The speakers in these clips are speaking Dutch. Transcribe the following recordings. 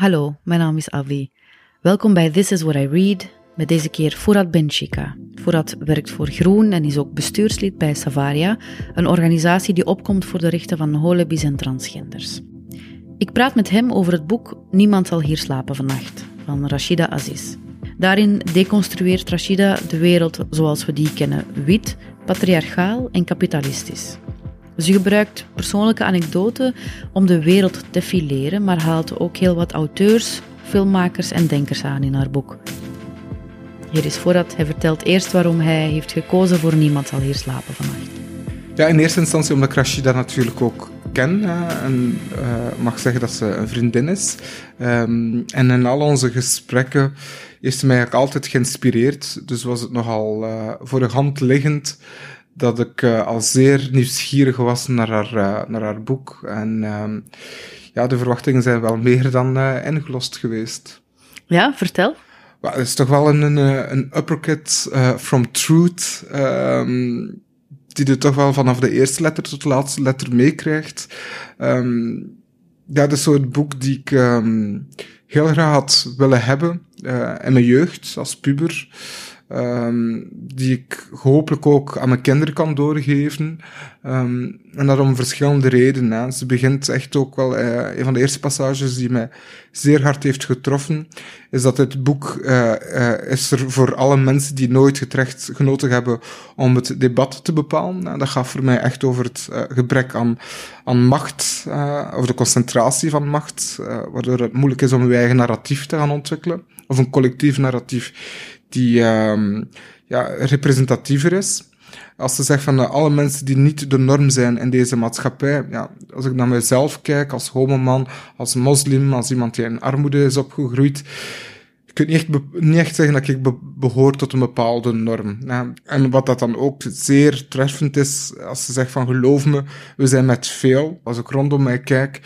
Hallo, mijn naam is Avi. Welkom bij This is What I Read, met deze keer Fouad Benchika. Fouad werkt voor Groen en is ook bestuurslid bij Savaria, een organisatie die opkomt voor de rechten van holebis en transgenders. Ik praat met hem over het boek Niemand zal hier slapen vannacht, van Rashida Aziz. Daarin deconstrueert Rashida de wereld zoals we die kennen, wit, patriarchaal en kapitalistisch. Ze gebruikt persoonlijke anekdoten om de wereld te fileren, maar haalt ook heel wat auteurs, filmmakers en denkers aan in haar boek. Hier is voordat hij vertelt eerst waarom hij heeft gekozen voor Niemand zal hier slapen vannacht. Ja, in eerste instantie omdat ik Rashida natuurlijk ook ken en uh, mag zeggen dat ze een vriendin is. Um, en in al onze gesprekken heeft ze mij altijd geïnspireerd. Dus was het nogal uh, voor de hand liggend dat ik uh, al zeer nieuwsgierig was naar haar, uh, naar haar boek. En um, ja, de verwachtingen zijn wel meer dan uh, ingelost geweest. Ja, vertel. Well, het is toch wel een, een, een uppercut from truth, um, die je toch wel vanaf de eerste letter tot de laatste letter meekrijgt. Um, ja, dat is zo het boek die ik heel graag had willen hebben in mijn jeugd, als puber. Um, die ik hopelijk ook aan mijn kinderen kan doorgeven. Um, en dat om verschillende redenen. Hè. Ze begint echt ook wel, uh, een van de eerste passages die mij zeer hard heeft getroffen, is dat het boek uh, uh, is er voor alle mensen die nooit getrecht genoten hebben om het debat te bepalen. En dat gaat voor mij echt over het gebrek aan, aan macht, of de concentratie van macht, waardoor het moeilijk is om je eigen narratief te gaan ontwikkelen, of een collectief narratief die um, ja, representatiever is. Als ze zegt van uh, alle mensen die niet de norm zijn in deze maatschappij, ja, als ik naar mezelf kijk, als homoman, als moslim, als iemand die in armoede is opgegroeid, ik kan niet echt, niet echt zeggen dat ik be behoor tot een bepaalde norm. En wat dat dan ook zeer treffend is, als ze zegt van geloof me, we zijn met veel. Als ik rondom mij kijk,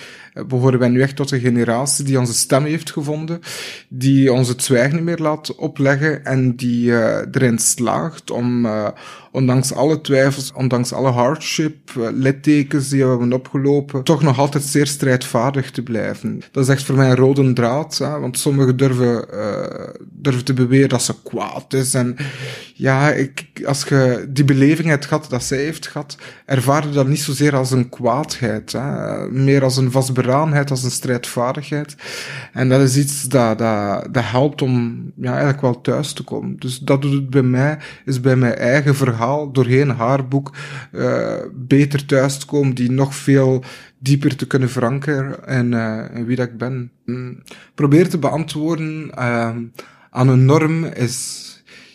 behoren wij nu echt tot een generatie die onze stem heeft gevonden, die ons het niet meer laat opleggen en die uh, erin slaagt om, uh, ondanks alle twijfels, ondanks alle hardship, uh, littekens die we hebben opgelopen, toch nog altijd zeer strijdvaardig te blijven. Dat is echt voor mij een rode draad, want sommigen durven, durven te beweren dat ze kwaad is en ja, ik, als je die beleving hebt gehad dat zij heeft gehad, ervaar je dat niet zozeer als een kwaadheid, hè, meer als een vastberadenheid beradenheid, als een strijdvaardigheid. En dat is iets dat, dat, dat helpt om ja, eigenlijk wel thuis te komen. Dus dat doet het bij mij, is bij mijn eigen verhaal, doorheen haar boek, uh, beter thuis te komen, die nog veel dieper te kunnen verankeren en uh, wie dat ik ben. Mm. Probeer te beantwoorden uh, aan een norm is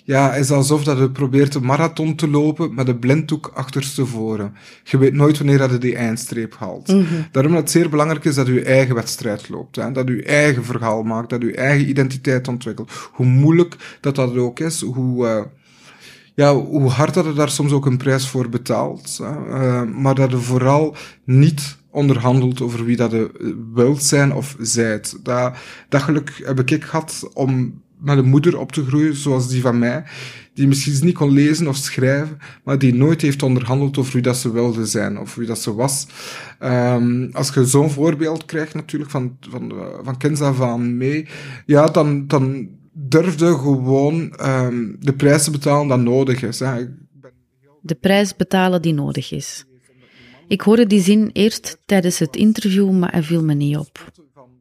ja, is alsof dat je probeert een marathon te lopen met een blinddoek achterstevoren. Je weet nooit wanneer dat je die eindstreep haalt. Mm -hmm. Daarom dat het zeer belangrijk is dat je je eigen wedstrijd loopt. Hè? Dat je je eigen verhaal maakt, dat je je eigen identiteit ontwikkelt. Hoe moeilijk dat dat ook is, hoe... Uh, ja, hoe hard dat je daar soms ook een prijs voor betaalt. Uh, maar dat je vooral niet onderhandelt over wie dat je wilt zijn of zijt. Dat, dat geluk heb ik gehad om met een moeder op te groeien zoals die van mij, die misschien niet kon lezen of schrijven, maar die nooit heeft onderhandeld over wie dat ze wilde zijn of wie dat ze was. Um, als je zo'n voorbeeld krijgt natuurlijk van, van, van kinds af aan mee, ja, dan, dan durfde gewoon um, de prijs te betalen dat nodig is. De prijs betalen die nodig is. Ik hoorde die zin eerst tijdens het interview, maar hij viel me niet op.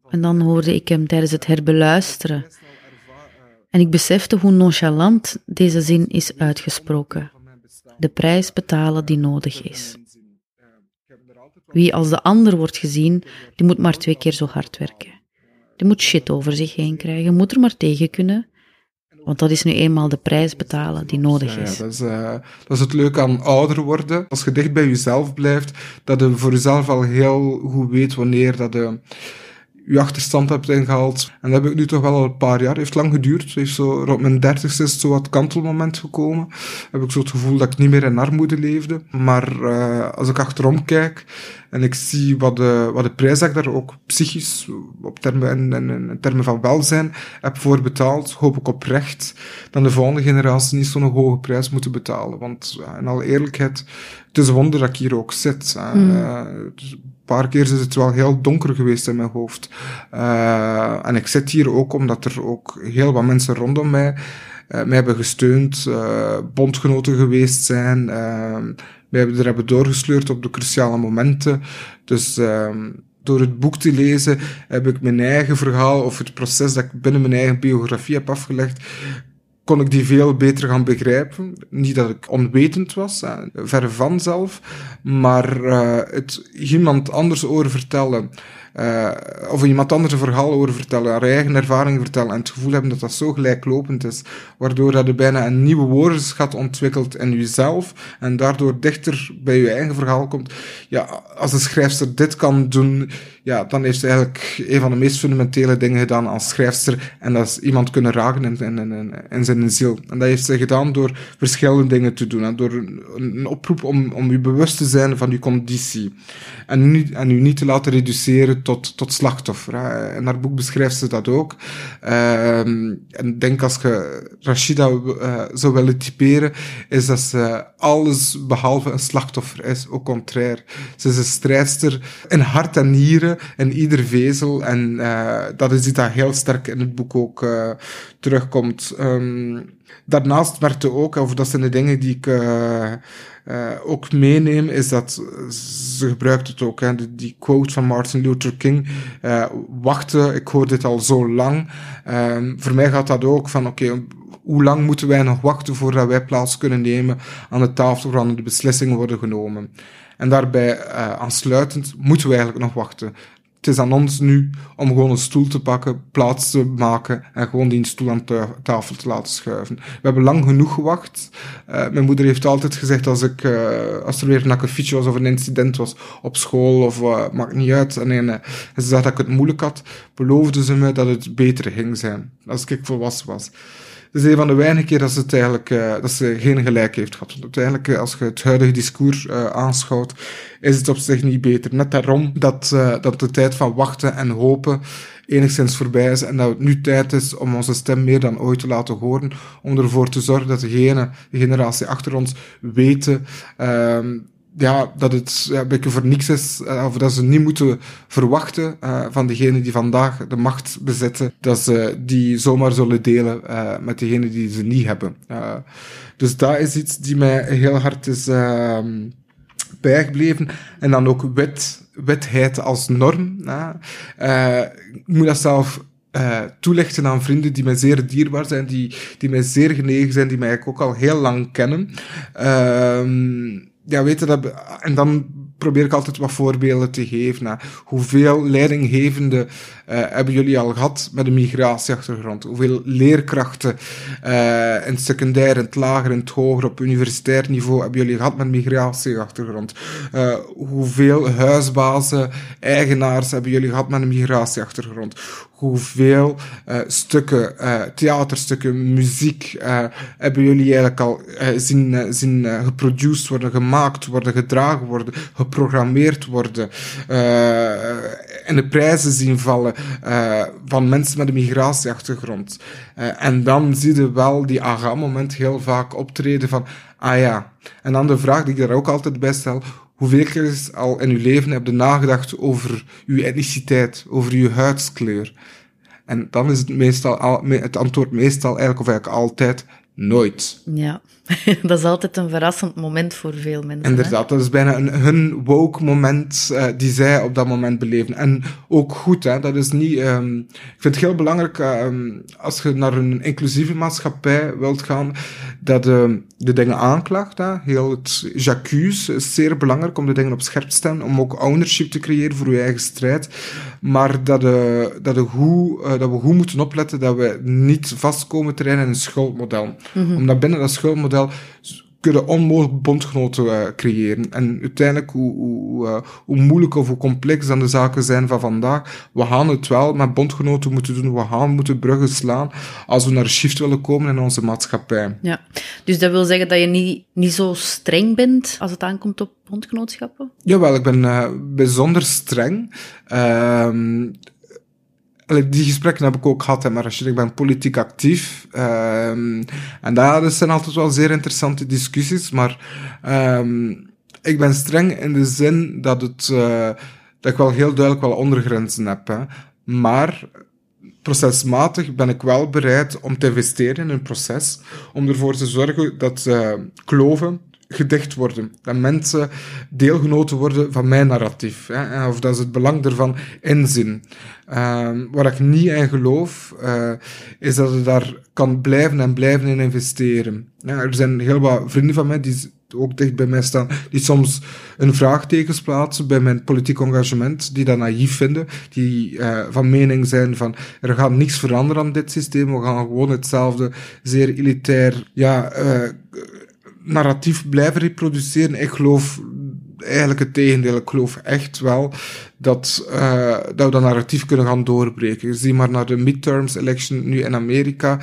En dan hoorde ik hem tijdens het herbeluisteren. En ik besefte hoe nonchalant deze zin is uitgesproken. De prijs betalen die nodig is. Wie als de ander wordt gezien, die moet maar twee keer zo hard werken. Die moet shit over zich heen krijgen, moet er maar tegen kunnen. Want dat is nu eenmaal de prijs betalen die nodig is. Ja, dat, is uh, dat is het leuke aan ouder worden. Als je dicht bij jezelf blijft, dat je voor jezelf al heel goed weet wanneer dat je je achterstand hebt ingehaald. En dat heb ik nu toch wel al een paar jaar. Het heeft lang geduurd. Het heeft zo, rond mijn dertigste is zo wat kantelmoment gekomen. Heb ik zo het gevoel dat ik niet meer in armoede leefde. Maar uh, als ik achterom kijk, En ik zie wat de, wat de prijs dat ik daar ook psychisch, op termen, en, in termen van welzijn, heb voor betaald. Hoop ik oprecht dat de volgende generatie niet zo'n hoge prijs moeten betalen. Want in alle eerlijkheid, het is een wonder dat ik hier ook zit. Mm. Uh, een paar keer is het wel heel donker geweest in mijn hoofd. Uh, en ik zit hier ook omdat er ook heel wat mensen rondom mij uh, mij hebben gesteund, uh, bondgenoten geweest zijn, mij hebben er hebben doorgesleurd op de cruciale momenten. Dus ehm, door het boek te lezen heb ik mijn eigen verhaal of het proces dat ik binnen mijn eigen biografie heb afgelegd, kon ik die veel beter gaan begrijpen. Niet dat ik onwetend was, verre van zelf, maar uh, het iemand anders over vertellen uh, of iemand anders een verhaal over vertellen, haar eigen ervaringen vertellen en het gevoel hebben dat dat zo gelijklopend is, waardoor dat je bijna een nieuwe woordenschat ontwikkelt in jezelf en daardoor dichter bij je eigen verhaal komt. Ja, als de schrijfster dit kan doen, ja, dan heeft ze eigenlijk een van de meest fundamentele dingen gedaan als schrijfster en dat is iemand kunnen raken in, in, zijn ziel. En dat heeft ze gedaan door verschillende dingen te doen, en door een, een oproep om, om je bewust te zijn van je conditie en, nu, en u niet te laten reduceren tot, tot slachtoffer. Hè. In haar boek beschrijft ze dat ook. Uh, en denk als je Rashida uh, zou willen typeren, is dat ze alles behalve een slachtoffer is. Au contraire. Ze is een strijdster in hart en nieren, in ieder vezel. En uh, dat is iets dat heel sterk in het boek ook uh, terugkomt. Um, daarnaast merkte ook, of dat zijn de dingen die ik uh, ook meeneem, is dat ze gebruikt het ook, die quote van Martin Luther King, uh, wachten, ik hoor dit al zo lang. Um, voor mij gaat dat ook van, oké, hoe lang moeten wij nog wachten voordat wij plaats kunnen nemen aan de tafel waar de beslissingen worden genomen? En daarbij uh, aansluitend moeten we eigenlijk nog wachten het is aan ons nu om gewoon een stoel te pakken, plaats te maken en gewoon die stoel aan tafel te laten schuiven. We hebben lang genoeg gewacht. Uh, mijn moeder heeft altijd gezegd als ik, uh, als er weer een akkefietje was of een incident was op school of uh, maakt niet uit. En, ze zag dat ik het moeilijk had, beloofde ze me dat het beter ging zijn als ik volwassen was. Is een van de weinige keer dat ze het eigenlijk, uh, dat ze geen gelijk heeft gehad. Uiteindelijk, als je het huidige discours uh, aanschouwt, is het op zich niet beter. Net daarom dat, dat de tijd van wachten en hopen enigszins voorbij is en dat het nu tijd is om onze stem meer dan ooit te laten horen, om ervoor te zorgen dat degene, de generatie achter ons weten uh, ja, dat het ja, een beetje voor niks is, uh, of dat ze niet moeten verwachten uh, van degenen die vandaag de macht bezitten, dat ze die zomaar zullen delen uh, met degenen die ze niet hebben. dus dat is iets die mij heel hard is ehm, bijgebleven. En dan ook wet, wetheid als norm. ik moet dat zelf toelichten aan vrienden die mij zeer dierbaar zijn, die, die mij zeer genegen zijn, die mij ook al heel lang kennen. Uh, ja, weten dat, en dan probeer ik altijd wat voorbeelden te geven. Naar hoeveel leidinggevende hebben jullie al gehad met een migratieachtergrond? Hoeveel leerkrachten uh, in het secundair, in het lager, in het hoger, op universitair niveau hebben jullie gehad met een migratieachtergrond? Uh, hoeveel huisbazen, eigenaars hebben jullie gehad met een migratieachtergrond? hoeveel stukken, theaterstukken, muziek hebben jullie eigenlijk al zien, zien geproduced worden, gemaakt worden, gedragen worden, geprogrammeerd worden, en de prijzen zien vallen van mensen met een migratieachtergrond. en dan zie je wel die aha-moment heel vaak optreden van, ah ja. En dan de vraag die ik daar ook altijd bij stel, hoeveel keer al in uw leven heb je nagedacht over uw etniciteit, over uw huidskleur? En dan is het meestal al, het antwoord meestal eigenlijk of eigenlijk altijd nooit. Ja, dat is altijd een verrassend moment voor veel mensen. Inderdaad, dat is bijna een, hun woke moment uh, die zij op dat moment beleven. En ook goed, hè, dat is niet... Um, ik vind het heel belangrijk, um, als je naar een inclusieve maatschappij wilt gaan, dat uh, de dingen aanklaagt. Hè. Heel het is zeer belangrijk om de dingen op scherp te stellen, om ook ownership te creëren voor je eigen strijd. Maar dat, uh, dat, de hoe, dat we goed moeten opletten dat we niet vastkomen te rijden in een schuldmodel. Mm -hmm. Omdat binnen dat schuldmodel kunnen onmogelijk bondgenoten uh, creëren. En uiteindelijk, hoe, hoe, uh, hoe moeilijk of hoe complex dan de zaken zijn van vandaag, we gaan het wel met bondgenoten moeten doen. We gaan moeten bruggen slaan als we naar een shift willen komen in onze maatschappij. Ja, dus dat wil zeggen dat je niet, niet zo streng bent als het aankomt op bondgenootschappen? Jawel, ik ben uh, bijzonder streng. Ehm, die gesprekken heb ik ook gehad, maar als je, ik ben politiek actief. Um, en dat zijn altijd wel zeer interessante discussies, maar um, ik ben streng in de zin dat, het, uh, dat ik wel heel duidelijk wel ondergrenzen heb. Hè. Maar procesmatig ben ik wel bereid om te investeren in een proces, om ervoor te zorgen dat uh, kloven gedicht worden. Dat mensen deelgenoten worden van mijn narratief. Hè, of dat ze het belang ervan inzien. Uh, waar ik niet in geloof, uh, is dat je daar kan blijven en blijven in investeren. Er zijn heel wat vrienden van mij die ook dicht bij mij staan, die soms een vraagtekens plaatsen bij mijn politiek engagement, die dat naïef vinden, die uh, van mening zijn van er gaat niks veranderen aan dit systeem, we gaan gewoon hetzelfde zeer elitair, ja, uh, narratief blijven reproduceren. Ik geloof eigenlijk het tegendeel. Ik geloof echt wel dat, uh, dat we dat narratief kunnen gaan doorbreken. Zie maar naar de midterms election nu in Amerika.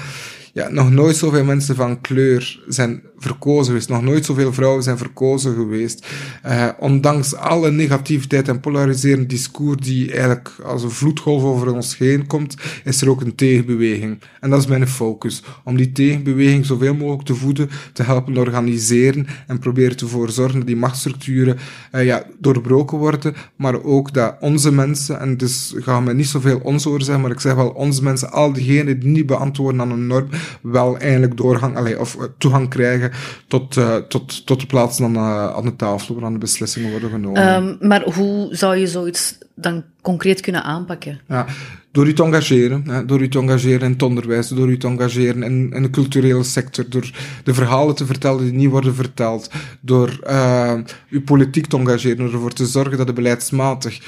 Ja, nog nooit zoveel mensen van kleur zijn verkozen geweest. Nog nooit zoveel vrouwen zijn verkozen geweest. Uh, ondanks alle negativiteit en polariserende discours die eigenlijk als een vloedgolf over ons heen komt, is er ook een tegenbeweging. En dat is mijn focus. Om die tegenbeweging zoveel mogelijk te voeden, te helpen organiseren en proberen ervoor zorgen dat die machtsstructuren uh, ja, doorbroken worden, maar ook dat onze mensen, en dus gaan we niet zoveel ons horen zeggen, maar ik zeg wel onze mensen, al diegenen die niet beantwoorden aan een norm, wel eigenlijk doorgang, of uh, toegang krijgen tot, uh, tot, tot de plaats aan, uh, aan de tafel waar de beslissingen worden genomen. Um, maar hoe zou je zoiets dan concreet kunnen aanpakken? Ja, door u te engageren. Hè, door u te engageren in het onderwijs, door u te engageren in, de culturele sector, door de verhalen te vertellen die niet worden verteld, door uh, uw politiek te engageren, door ervoor te zorgen dat de beleidsmatig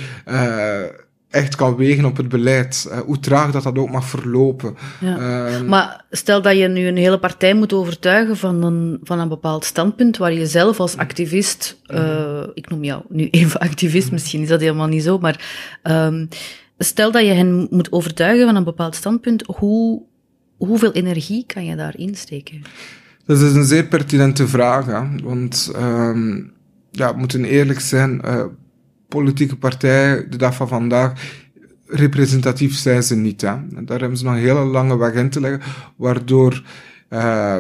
echt kan wegen op het beleid. Uh, hoe traag dat dat ook mag verlopen. Ja. Uh, maar stel dat je nu een hele partij moet overtuigen van een, van een bepaald standpunt, waar je zelf als activist, uh, ik noem jou nu even activist, misschien is dat helemaal niet zo, maar um, stel dat je hen moet overtuigen van een bepaald standpunt, hoe, hoeveel energie kan je daarin steken? Dat is een zeer pertinente vraag, hè? want um, ja, we moeten eerlijk zijn politieke partij de dag van vandaag representatief zijn ze niet. Hè. Daar hebben ze nog een hele lange weg in te leggen, waardoor uh,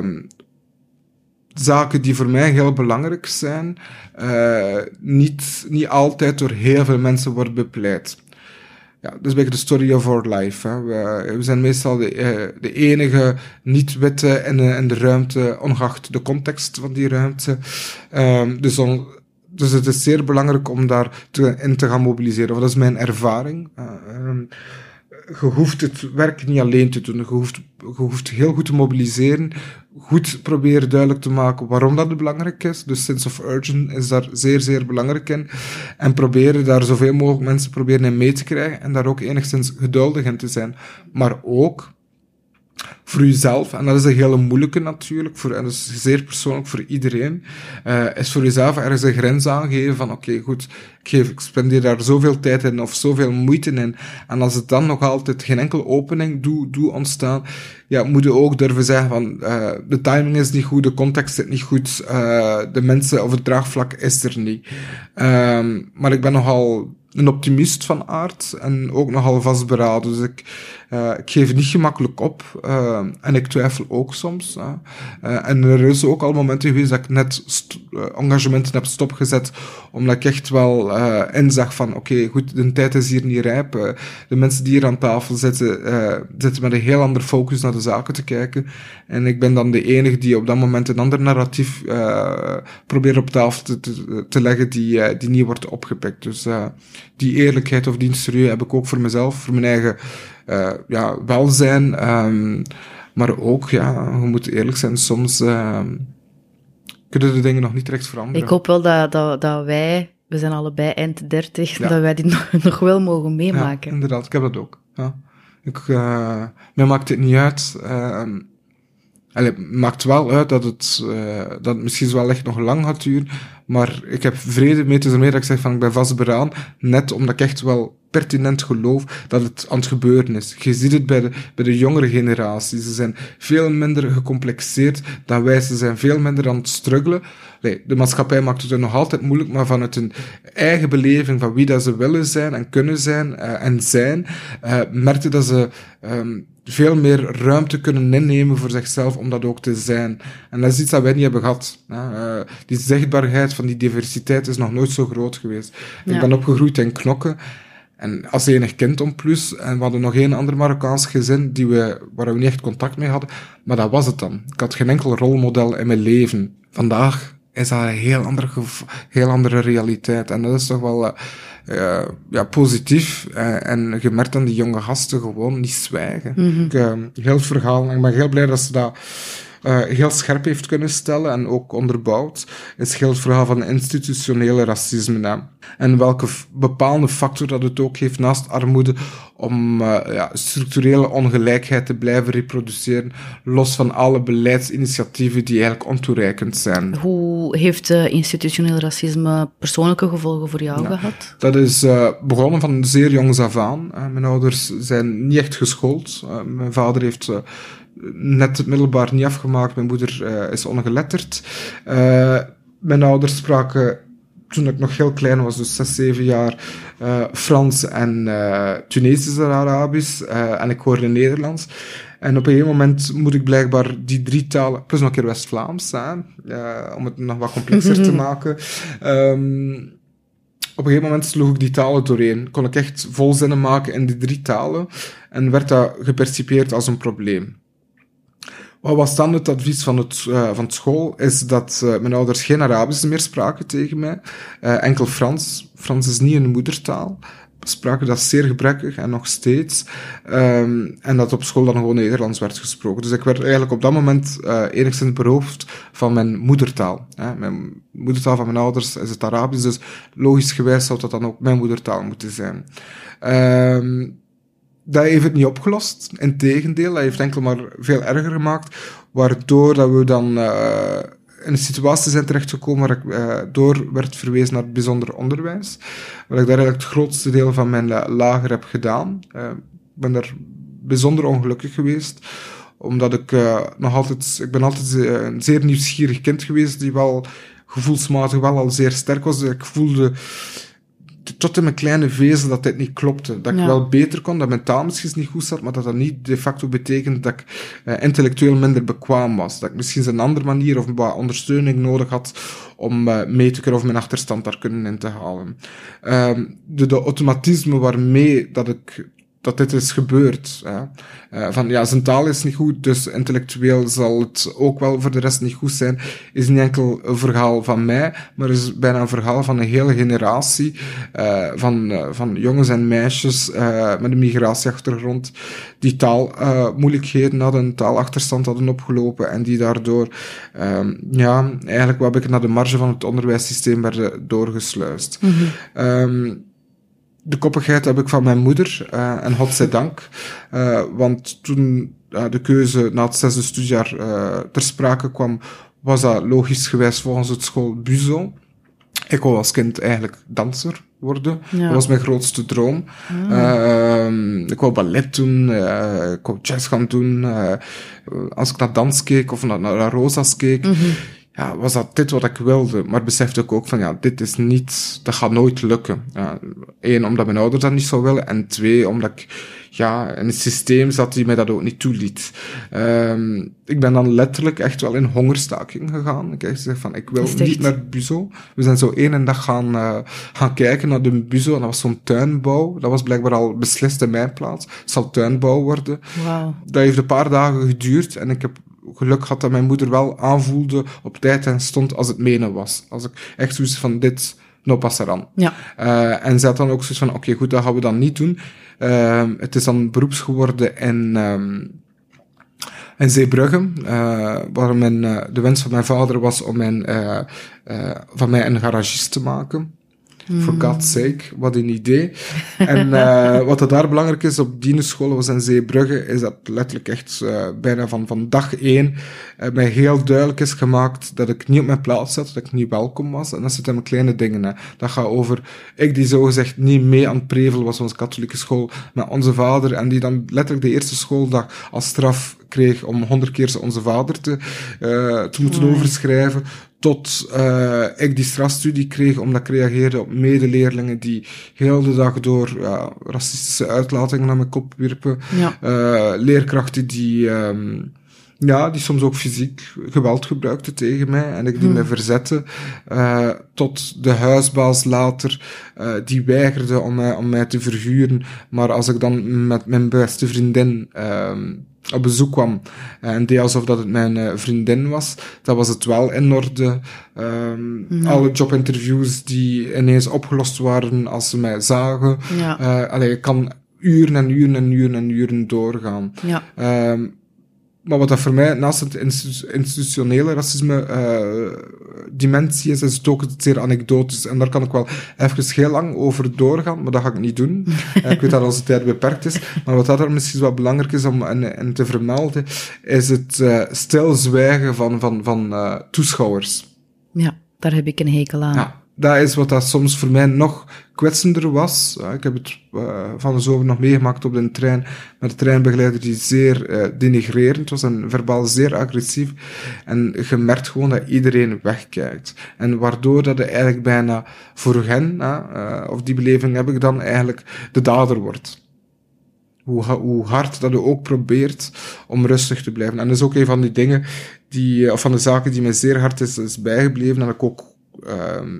zaken die voor mij heel belangrijk zijn, uh, niet, niet altijd door heel veel mensen worden bepleit. Ja, dat is een de story of our life. Hè. We, zijn meestal de, uh, de enige niet-witte in, in, de ruimte, ongeacht de context van die ruimte. Um, dus on, dus het is zeer belangrijk om daar te, in te gaan mobiliseren. Dat is mijn ervaring. Uh, um, je hoeft het werk niet alleen te doen. Je hoeft, je hoeft heel goed te mobiliseren. Goed proberen duidelijk te maken waarom dat belangrijk is. Dus sense of urgent is daar zeer, zeer belangrijk in. En proberen daar zoveel mogelijk mensen proberen in mee te krijgen. En daar ook enigszins geduldig in te zijn. Maar ook voor jezelf, en dat is een hele moeilijke natuurlijk, voor, en dat is zeer persoonlijk voor iedereen, uh, is voor jezelf ergens een grens aangeven van oké, goed, ik, geef, ik spendeer daar zoveel tijd in of zoveel moeite in, en als het dan nog altijd geen enkele opening doet do ontstaan, ja, moet je ook durven zeggen van uh, de timing is niet goed, de context zit niet goed, uh, de mensen of het draagvlak is er niet. Um, maar ik ben nogal een optimist van aard en ook nogal vastberaden. Dus ik, uh, ik geef niet gemakkelijk op uh, en ik twijfel ook soms. Uh, en er is ook al momenten geweest dat ik net engagementen heb stopgezet, omdat ik echt wel inzag van oké, goed, de tijd is hier niet rijp. de mensen die hier aan tafel zitten, zitten met een heel ander focus naar de zaken te kijken. En ik ben dan de enige die op dat moment een ander narratief probeert op tafel te, te, te leggen die, die niet wordt opgepikt. Dus die eerlijkheid of die serieus heb ik ook voor mezelf, voor mijn eigen uh, ja, welzijn. Um, maar ook, ja, we moeten eerlijk zijn, soms uh, kunnen de dingen nog niet direct veranderen. Ik hoop wel dat, dat, dat wij, we zijn allebei eind dertig, ja. dat wij dit nog, nog wel mogen meemaken. Ja, inderdaad, ik heb dat ook. Ja. Ik, uh, mij maakt het niet uit. Allee, maakt wel uit dat het, uh, dat het misschien wel echt nog lang gaat duren, maar ik heb vrede mee, tussen ermee dat ik zeg van ik ben vastberaden, net omdat ik echt wel pertinent geloof dat het aan het gebeuren is. Je ziet het bij de, bij de jongere generatie. Ze zijn veel minder gecomplexeerd dan wij. Ze zijn veel minder aan het struggelen. Nee, de maatschappij maakt het er nog altijd moeilijk, maar vanuit hun eigen beleving van wie dat ze willen zijn en kunnen zijn uh, en zijn, uh, merkte dat ze um, veel meer ruimte kunnen innemen voor zichzelf om dat ook te zijn. En dat is iets dat wij niet hebben gehad. Uh, die zichtbaarheid van die diversiteit is nog nooit zo groot geweest. Ja. Ik ben opgegroeid in Knokken. En als enig kind om plus, en we hadden nog één ander Marokkaans gezin die we, waar we niet echt contact mee hadden, maar dat was het dan. Ik had geen enkel rolmodel in mijn leven. Vandaag is dat een heel andere, heel andere realiteit. En dat is toch wel uh, ja, positief. Uh, en je merkt aan die jonge gasten gewoon niet zwijgen. Mm -hmm. ik, uh, heel het verhaal, ik ben heel blij dat ze dat uh, heel scherp heeft kunnen stellen en ook onderbouwd, is heel het verhaal van institutionele racisme. Hè. En welke bepaalde factor dat het ook heeft naast armoede om uh, ja, structurele ongelijkheid te blijven reproduceren, los van alle beleidsinitiatieven die eigenlijk ontoereikend zijn. Hoe heeft uh, institutioneel racisme persoonlijke gevolgen voor jou ja, gehad? Dat is uh, begonnen van zeer jongs af aan. mijn ouders zijn niet echt geschoold. mijn vader heeft net het middelbaar niet afgemaakt. Mijn moeder uh, is ongeletterd. Uh, mijn ouders spraken toen ik nog heel klein was, dus 6, 7 jaar, uh, Frans en Tunesisch en Arabisch. en ik hoorde Nederlands. En op een gegeven moment moet ik blijkbaar die drie talen, plus nog een keer West-Vlaams, om het nog wat complexer te maken. Um, op een gegeven moment sloeg ik die talen doorheen. Kon ik echt volzinnen maken in die drie talen. En werd dat gepercipieerd als een probleem. Wat was dan het advies van, het, uh, van school? Is dat uh, mijn ouders geen Arabisch meer spraken tegen mij. Uh, enkel Frans. Frans is niet een moedertaal. Spraken dat zeer gebrekkig en nog steeds. Um, en dat op school dan gewoon Nederlands werd gesproken. Dus ik werd eigenlijk op dat moment enigszins beroofd van mijn moedertaal. Hè. Mijn moedertaal van mijn ouders is het Arabisch, dus logisch gewijs zou dat dan ook mijn moedertaal moeten zijn. Um, dat heeft het niet opgelost. Integendeel, dat heeft enkel maar veel erger gemaakt. Waardoor dat we dan uh, in een situatie zijn terechtgekomen waar ik uh, door werd verwezen naar het bijzonder onderwijs. Waar ik daar eigenlijk het grootste deel van mijn lager heb gedaan. Ik ben daar bijzonder ongelukkig geweest omdat ik uh, nog altijd, ik ben altijd een zeer nieuwsgierig kind geweest, die wel gevoelsmatig wel al zeer sterk was. Ik voelde tot in mijn kleine vezel dat dit niet klopte. Dat ik wel beter kon, dat mijn taal misschien niet goed zat, maar dat dat niet de facto betekent dat ik uh, intellectueel minder bekwaam was. Dat ik misschien een andere manier of wat ondersteuning nodig had om uh, mee te kunnen of mijn achterstand daar kunnen in te halen. Uh, de, de automatisme waarmee dat ik dat dit is gebeurd. Hè. Uh, van ja, zijn taal is niet goed, dus intellectueel zal het ook wel voor de rest niet goed zijn. Is niet enkel een verhaal van mij, maar is bijna een verhaal van een hele generatie uh, van, uh, van jongens en meisjes met een migratieachtergrond die taalmoeilijkheden hadden, taalachterstand hadden opgelopen en die daardoor, ehm, ja, eigenlijk wat ik naar de marge van het onderwijssysteem werden doorgesluist. Mm -hmm de koppigheid heb ik van mijn moeder. Uh, en godzijdank. Uh, want toen de keuze na het zesde studiejaar ter sprake kwam, was dat logisch gewijs volgens het school Buzo. Ik wou als kind eigenlijk danser worden. Ja. Dat was mijn grootste droom. Ah. ik wou ballet doen, ik wou jazz gaan doen. als ik naar dans keek of naar, naar Rosa's keek, mm -hmm ja, was dat dit wat ik wilde. Maar besefte ik ook van, ja, dit is niet, dat gaat nooit lukken. Ja, Eén, omdat mijn ouders dat niet zo willen. En twee, omdat ik, ja, in het systeem zat die mij dat ook niet toeliet. Um, ik ben dan letterlijk echt wel in hongerstaking gegaan. Ik heb gezegd van, ik wil niet naar Buzo. We zijn zo één dag gaan, uh, gaan kijken naar de Buzo. En dat was zo'n tuinbouw. Dat was blijkbaar al beslist in mijn plaats. Het zal tuinbouw worden. Wow. Dat heeft een paar dagen geduurd. En ik heb geluk had dat mijn moeder wel aanvoelde op tijd en stond als het menen was. Als ik echt zoiets van dit, no passaran. Ja. Uh, en ze had dan ook zoiets van, oké okay, goed, dat gaan we dan niet doen. Uh, het is dan beroeps geworden in, um, in Zeebrugge, uh, waar mijn, de wens van mijn vader was om mijn, van mij een garagist te maken. For God's sake, wat een idee. en uh, wat er daar belangrijk is op die school was in Zeebrugge, is dat letterlijk echt uh, bijna van, van dag één uh, mij heel duidelijk is gemaakt dat ik niet op mijn plaats zat, dat ik niet welkom was. En dat zit in mijn kleine dingen. Hè. Dat gaat over ik die zogezegd niet mee aan het prevel was, onze katholieke school, met onze vader, en die dan letterlijk de eerste schooldag als straf kreeg om honderd keer onze vader te, uh, te moeten oh, overschrijven, tot uh, ik die strafstudie kreeg omdat ik reageerde op medeleerlingen die heel de dag door uh, racistische uitlatingen naar mijn kop wierpen. Ja. Uh, leerkrachten die, um, ja, die soms ook fysiek geweld gebruikten tegen mij en ik die hmm. mij verzette. Uh, tot de huisbaas later, uh, die weigerde om mij, om mij te verhuren. Maar als ik dan met mijn beste vriendin um, op bezoek kwam en deed alsof dat het mijn uh, vriendin was, dan was het wel in orde. Um, ja. Alle jobinterviews die ineens opgelost waren als ze mij zagen. Ja. Uh, allee, ik kan uren en uren en uren en uren doorgaan. Ja. Um, maar wat dat voor mij naast het institutionele racisme uh, dimensie is, is het ook zeer anekdotisch. En daar kan ik wel even heel lang over doorgaan, maar dat ga ik niet doen. uh, ik weet dat onze tijd beperkt is. Maar wat dat er misschien wel belangrijk is om en, te vermelden, is het uh, stilzwijgen van, van, van toeschouwers. Ja, daar heb ik een hekel aan. Ja dat is wat dat soms voor mij nog kwetsender was. Ik heb het uh, van de zomer nog meegemaakt op de trein met de treinbegeleider die zeer uh, denigrerend was en verbaal zeer agressief. En je merkt gewoon dat iedereen wegkijkt. En waardoor dat er eigenlijk bijna voor hen, of die beleving heb ik dan eigenlijk, de dader wordt. Hoe, hoe hard dat je ook probeert om rustig te blijven. En dat is ook een van die dingen die, of van de zaken die mij zeer hard is, is bijgebleven en ik ook ehm,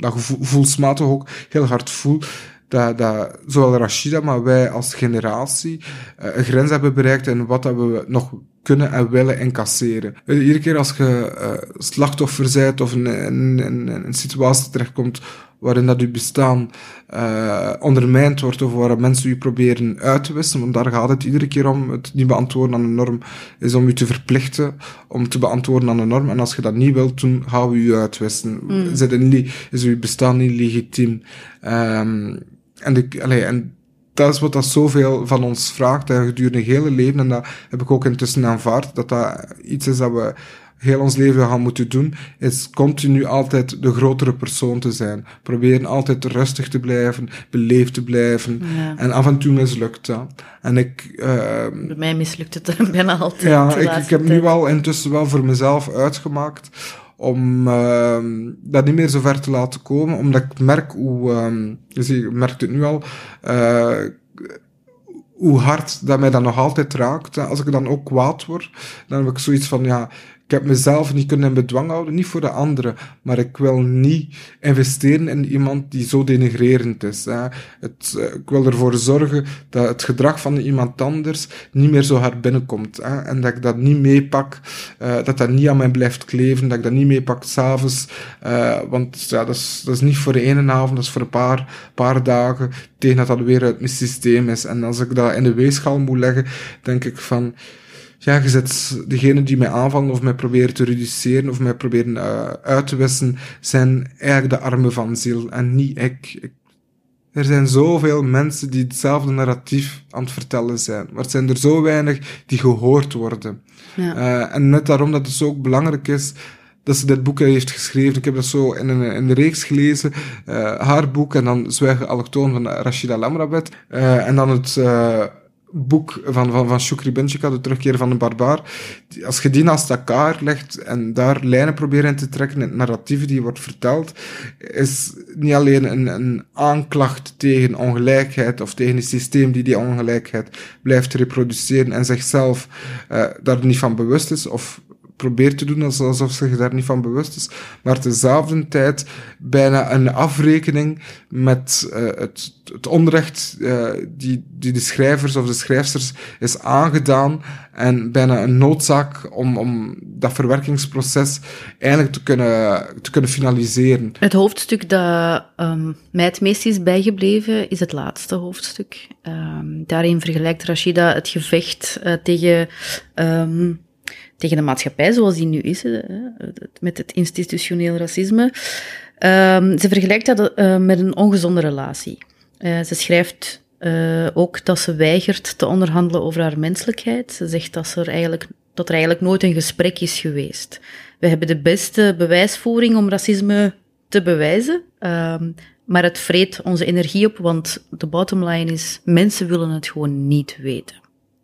dat gevoelsmatig ook heel hard voel dat, dat zowel Rashida, maar wij als generatie uh, een grens hebben bereikt en wat dat we nog kunnen en willen incasseren. Iedere keer als je uh, slachtoffer bent of in een situatie terechtkomt waarin dat uw bestaan uh, ondermijnd wordt of waar mensen u proberen uit te wissen, want daar gaat het iedere keer om. Het niet beantwoorden aan de norm is om u te verplichten om te beantwoorden aan de norm. En als je dat niet wilt doen, gaan we u uitwissen. Mm. Is uw bestaan niet legitiem? Um, en, de, allee, en dat is wat dat zoveel van ons vraagt en gedurende het hele leven. En dat heb ik ook intussen aanvaard, dat dat iets is dat we heel ons leven gaan moeten doen, is continu altijd de grotere persoon te zijn. Proberen altijd rustig te blijven, beleefd te blijven. En af en toe mislukt dat. En ik... Uh, Bij mij mislukt het bijna altijd. Ja, ik, ik heb nu al intussen wel voor mezelf uitgemaakt om uh, dat niet meer zo ver te laten komen, omdat ik merk hoe, um, je merkt het nu al, uh, hoe hard dat mij dat nog altijd raakt. Als ik dan ook kwaad word, dan heb ik zoiets van, ja, ik heb mezelf niet kunnen in bedwang houden, niet voor de anderen, maar ik wil niet investeren in iemand die zo denigrerend is. Eh, ik wil ervoor zorgen dat het gedrag van iemand anders niet meer zo hard binnenkomt. Hè. En dat ik dat niet meepak, uh, dat dat niet aan mij blijft kleven, dat ik dat niet meepak s'avonds. Uh, want ja, dat is, dat is niet voor de ene avond, dat is voor een paar, paar dagen, tegen dat dat weer uit mijn systeem is. En als ik dat in de weegschaal moet leggen, denk ik van ja, je zet degene die mij aanvallen of mij proberen te reduceren of mij proberen uh, uit te wissen, zijn eigenlijk de armen van ziel en niet ik. ik. Er zijn zoveel mensen die hetzelfde narratief aan het vertellen zijn, maar het zijn er zo weinig die gehoord worden. Ja. Uh, en net daarom dat het zo ook belangrijk is dat ze dit boek heeft geschreven. Ik heb dat zo in een, in een reeks gelezen. Uh, haar boek en dan Zwijgen Allochtoon van Rashida Lamrabet. Uh, en dan het boek van, van, van Shukri Benchika, De Terugkeer van de Barbaar. Als je die naast elkaar legt en daar lijnen proberen in te trekken, het narratief die wordt verteld, is niet alleen een, een aanklacht tegen ongelijkheid of tegen het systeem die die ongelijkheid blijft reproduceren en zichzelf uh, daar niet van bewust is of probeert te doen alsof ze zich daar niet van bewust is, maar tezelfde tijd bijna een afrekening met uh, het, het onrecht uh, die, die de schrijvers of de schrijfsters is aangedaan en bijna een noodzaak om, om dat verwerkingsproces eigenlijk te kunnen, te kunnen finaliseren. Het hoofdstuk dat um, mij het meest is bijgebleven is het laatste hoofdstuk. Um, daarin vergelijkt Rashida het gevecht uh, tegen um, tegen de maatschappij zoals die nu is, met het institutioneel racisme. Ehm, ze vergelijkt dat uh, met een ongezonde relatie. Uh, ze schrijft uh, ook dat ze weigert te onderhandelen over haar menselijkheid. Ze zegt dat, ze er eigenlijk, dat er eigenlijk nooit een gesprek is geweest. We hebben de beste bewijsvoering om racisme te bewijzen, um, maar het vreet onze energie op, want de bottom line is, mensen willen het gewoon niet weten.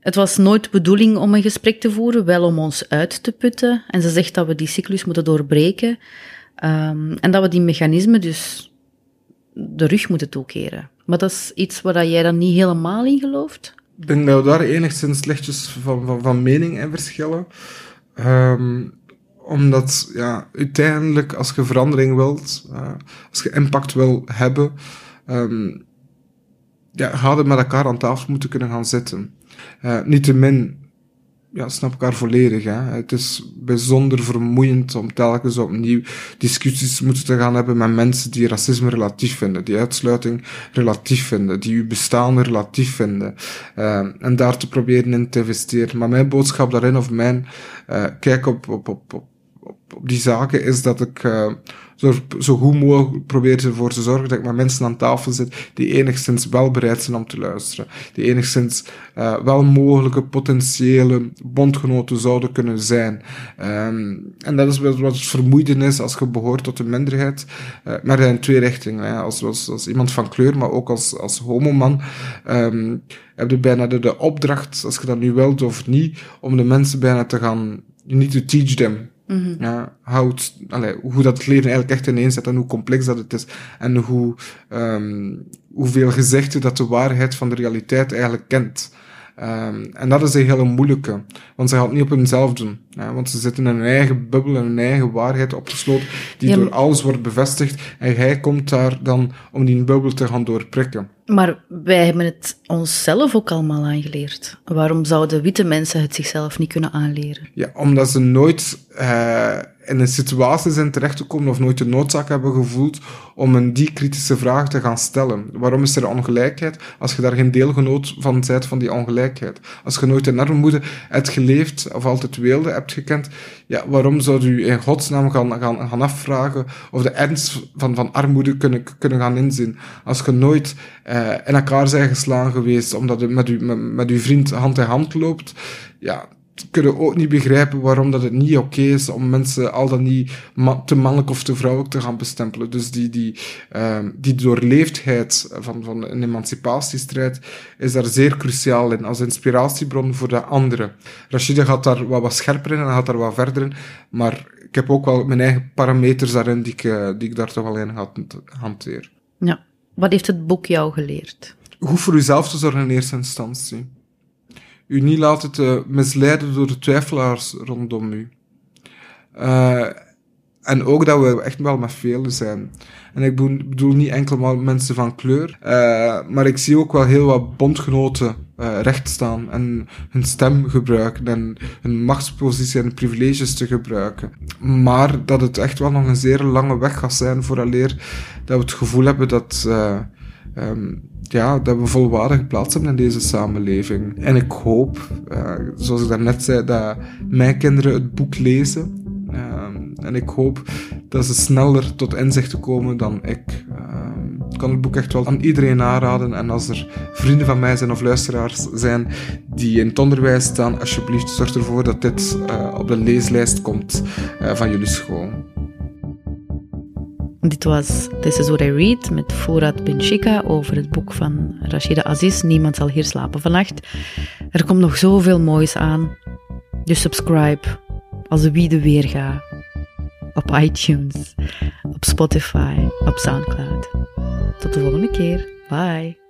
Het was nooit de bedoeling om een gesprek te voeren, wel om ons uit te putten. En ze zegt dat we die cyclus moeten doorbreken. Um, en dat we die mechanismen dus de rug moeten toekeren. Maar dat is iets waar jij dan niet helemaal in gelooft? Ik denk dat we daar enigszins lichtjes van, van, mening in verschillen. Um, omdat, ja, uiteindelijk, als je verandering wilt, uh, als je impact wil hebben, um, ja, hadden met elkaar aan tafel moeten kunnen gaan zitten. Uh, Niettemin, ja, snap elkaar volledig. Hè. Het is bijzonder vermoeiend om telkens opnieuw discussies moeten te gaan hebben met mensen die racisme relatief vinden, die uitsluiting relatief vinden, die uw bestaan relatief vinden. Uh, en daar te proberen in te investeren. Maar mijn boodschap daarin, of mijn uh, kijk op, op, op, op die zaken, is dat ik uh, zo, zo goed mogelijk probeer ervoor te zorgen dat ik met mensen aan tafel zit die enigszins wel bereid zijn om te luisteren. Die enigszins uh, wel mogelijke potentiële bondgenoten zouden kunnen zijn. Um, en dat is wat het vermoeiden is als je behoort tot een minderheid. Uh, maar in twee richtingen. Als, als, als iemand van kleur, maar ook als, als homoman. Um, heb je bijna de, de opdracht, als je dat nu wilt of niet, om de mensen bijna te gaan, need to teach them -hmm. Ja, hoe, allee, hoe dat het leven eigenlijk echt ineens zet en hoe complex dat het is. En hoe, um, hoeveel gezegd dat de waarheid van de realiteit eigenlijk kent. Um, en dat is een hele moeilijke, want ze gaat niet op hunzelf doen. Want ze zitten in hun eigen bubbel en hun eigen waarheid opgesloten, die door alles wordt bevestigd. En hij komt daar dan om die bubbel te gaan doorprikken. Maar wij hebben het onszelf ook allemaal aangeleerd. Waarom zouden witte mensen het zichzelf niet kunnen aanleren? Ja, omdat ze nooit uh, in een situatie zijn terecht te komen of nooit de noodzaak hebben gevoeld om een die kritische vraag te gaan stellen. Waarom is er ongelijkheid als je daar geen deelgenoot van bent van die ongelijkheid? Als je nooit in armoede hebt geleefd of altijd weelde hebt gekend, ja, waarom zou u in godsnaam gaan, gaan, gaan afvragen of de ernst van, van armoede kunnen, kunnen gaan inzien? Als je nooit uh, in elkaar zijn geslagen geweest omdat je met, u, met, met uw vriend hand in hand loopt, ja, kunnen ook niet begrijpen waarom dat het niet oké okay is om mensen al dan niet ma te mannelijk of te vrouwelijk te gaan bestempelen. Dus die, die, um, die doorleefdheid van, van een emancipatiestrijd is daar zeer cruciaal in, als inspiratiebron voor de anderen. Rashida gaat daar wat, wat scherper in en gaat daar wat verder in, maar ik heb ook wel mijn eigen parameters daarin die ik, uh, die ik daar toch wel in ga hanteer. Ja. Wat heeft het boek jou geleerd? Goed voor uzelf te zorgen in eerste instantie u niet laten te misleiden door de twijfelaars rondom u. Uh, en ook dat we echt wel met velen zijn. En ik bedoel niet enkel maar mensen van kleur, uh, maar ik zie ook wel heel wat bondgenoten uh, recht staan en hun stem gebruiken en hun machtspositie en privileges te gebruiken. Maar dat het echt wel nog een zeer lange weg gaat zijn vooraleer dat we het gevoel hebben dat um, ja, dat we volwaardige plaats hebben in deze samenleving. En ik hoop, uh, zoals ik daarnet zei, dat mijn kinderen het boek lezen. Uh, en ik hoop dat ze sneller tot inzichten komen dan ik. Uh, ik kan het boek echt wel aan iedereen aanraden. En als er vrienden van mij zijn of luisteraars zijn die in het onderwijs staan, alsjeblieft zorg ervoor dat dit op de leeslijst komt van jullie school. Dit was This is What I Read met Forat Benchika over het boek van Rashida Aziz. Niemand zal hier slapen vannacht. Er komt nog zoveel moois aan. Dus subscribe als wie de weerga. Op iTunes, op Spotify, op Soundcloud. Tot de volgende keer. Bye.